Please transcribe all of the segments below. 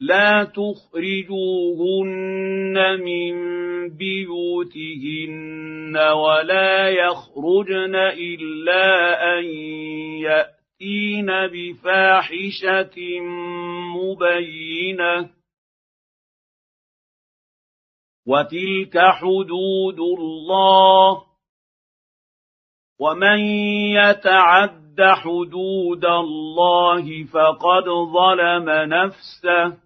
لا تخرجوهن من بيوتهن ولا يخرجن إلا أن يأتين بفاحشة مبينة. وتلك حدود الله. ومن يتعد حدود الله فقد ظلم نفسه.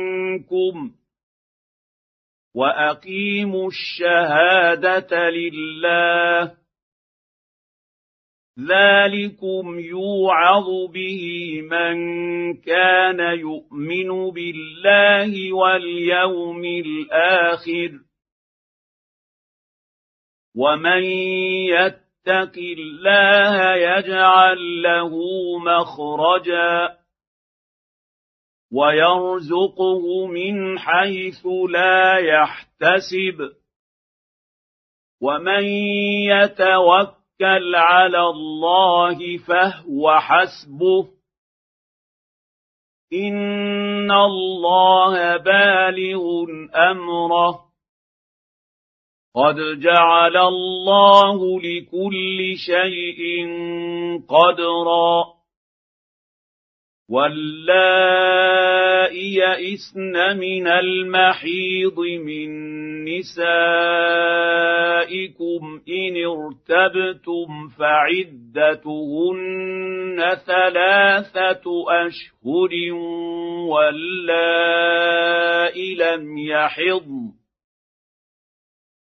وأقيموا الشهادة لله. ذلكم يوعظ به من كان يؤمن بالله واليوم الآخر. ومن يت يتق الله يجعل له مخرجا. ويرزقه من حيث لا يحتسب. ومن يتوكل على الله فهو حسبه. إن الله بالغ أمره. قد جعل الله لكل شيء قدرا. واللائي يئسن من المحيض من نسائكم ان ارتبتم فعدتهن ثلاثة اشهر واللائي لم يحضن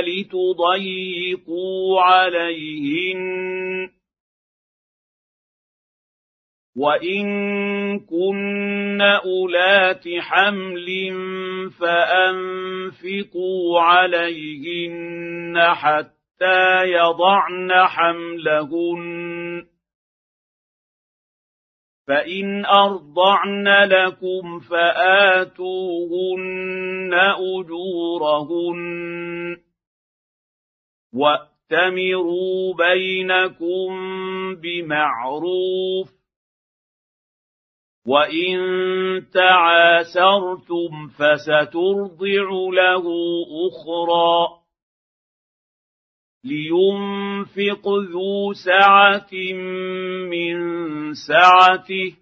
لتضيقوا عليهن. وإن كن أولات حمل فأنفقوا عليهن حتى يضعن حملهن. فإن أرضعن لكم فآتوهن أجورهن. واتمروا بينكم بمعروف وان تعاسرتم فسترضع له أخرى لينفق ذو سعه من سعته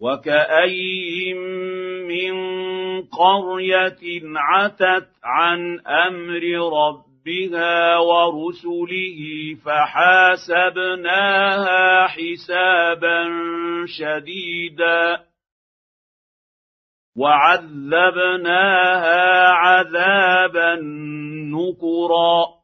وكاين من قريه عتت عن أمر ربها ورسله فحاسبناها حسابا شديدا وعذبناها عذابا نكرا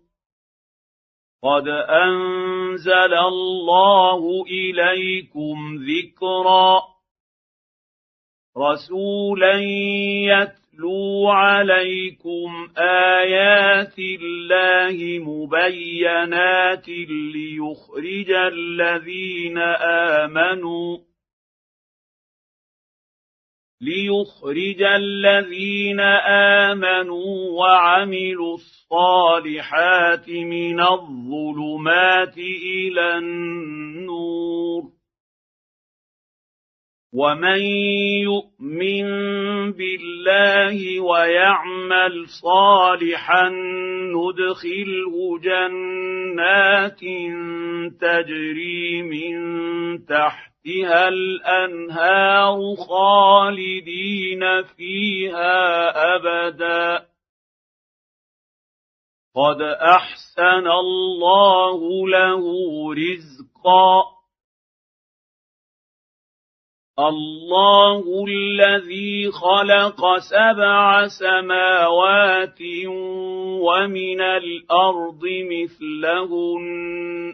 قد انزل الله اليكم ذكرا رسولا يتلو عليكم ايات الله مبينات ليخرج الذين امنوا ليخرج الذين آمنوا وعملوا الصالحات من الظلمات إلى النور. ومن يؤمن بالله ويعمل صالحا ندخله جنات تجري من تحت تحتها الانهار خالدين فيها ابدا قد احسن الله له رزقا الله الذي خلق سبع سماوات ومن الأرض مثلهن.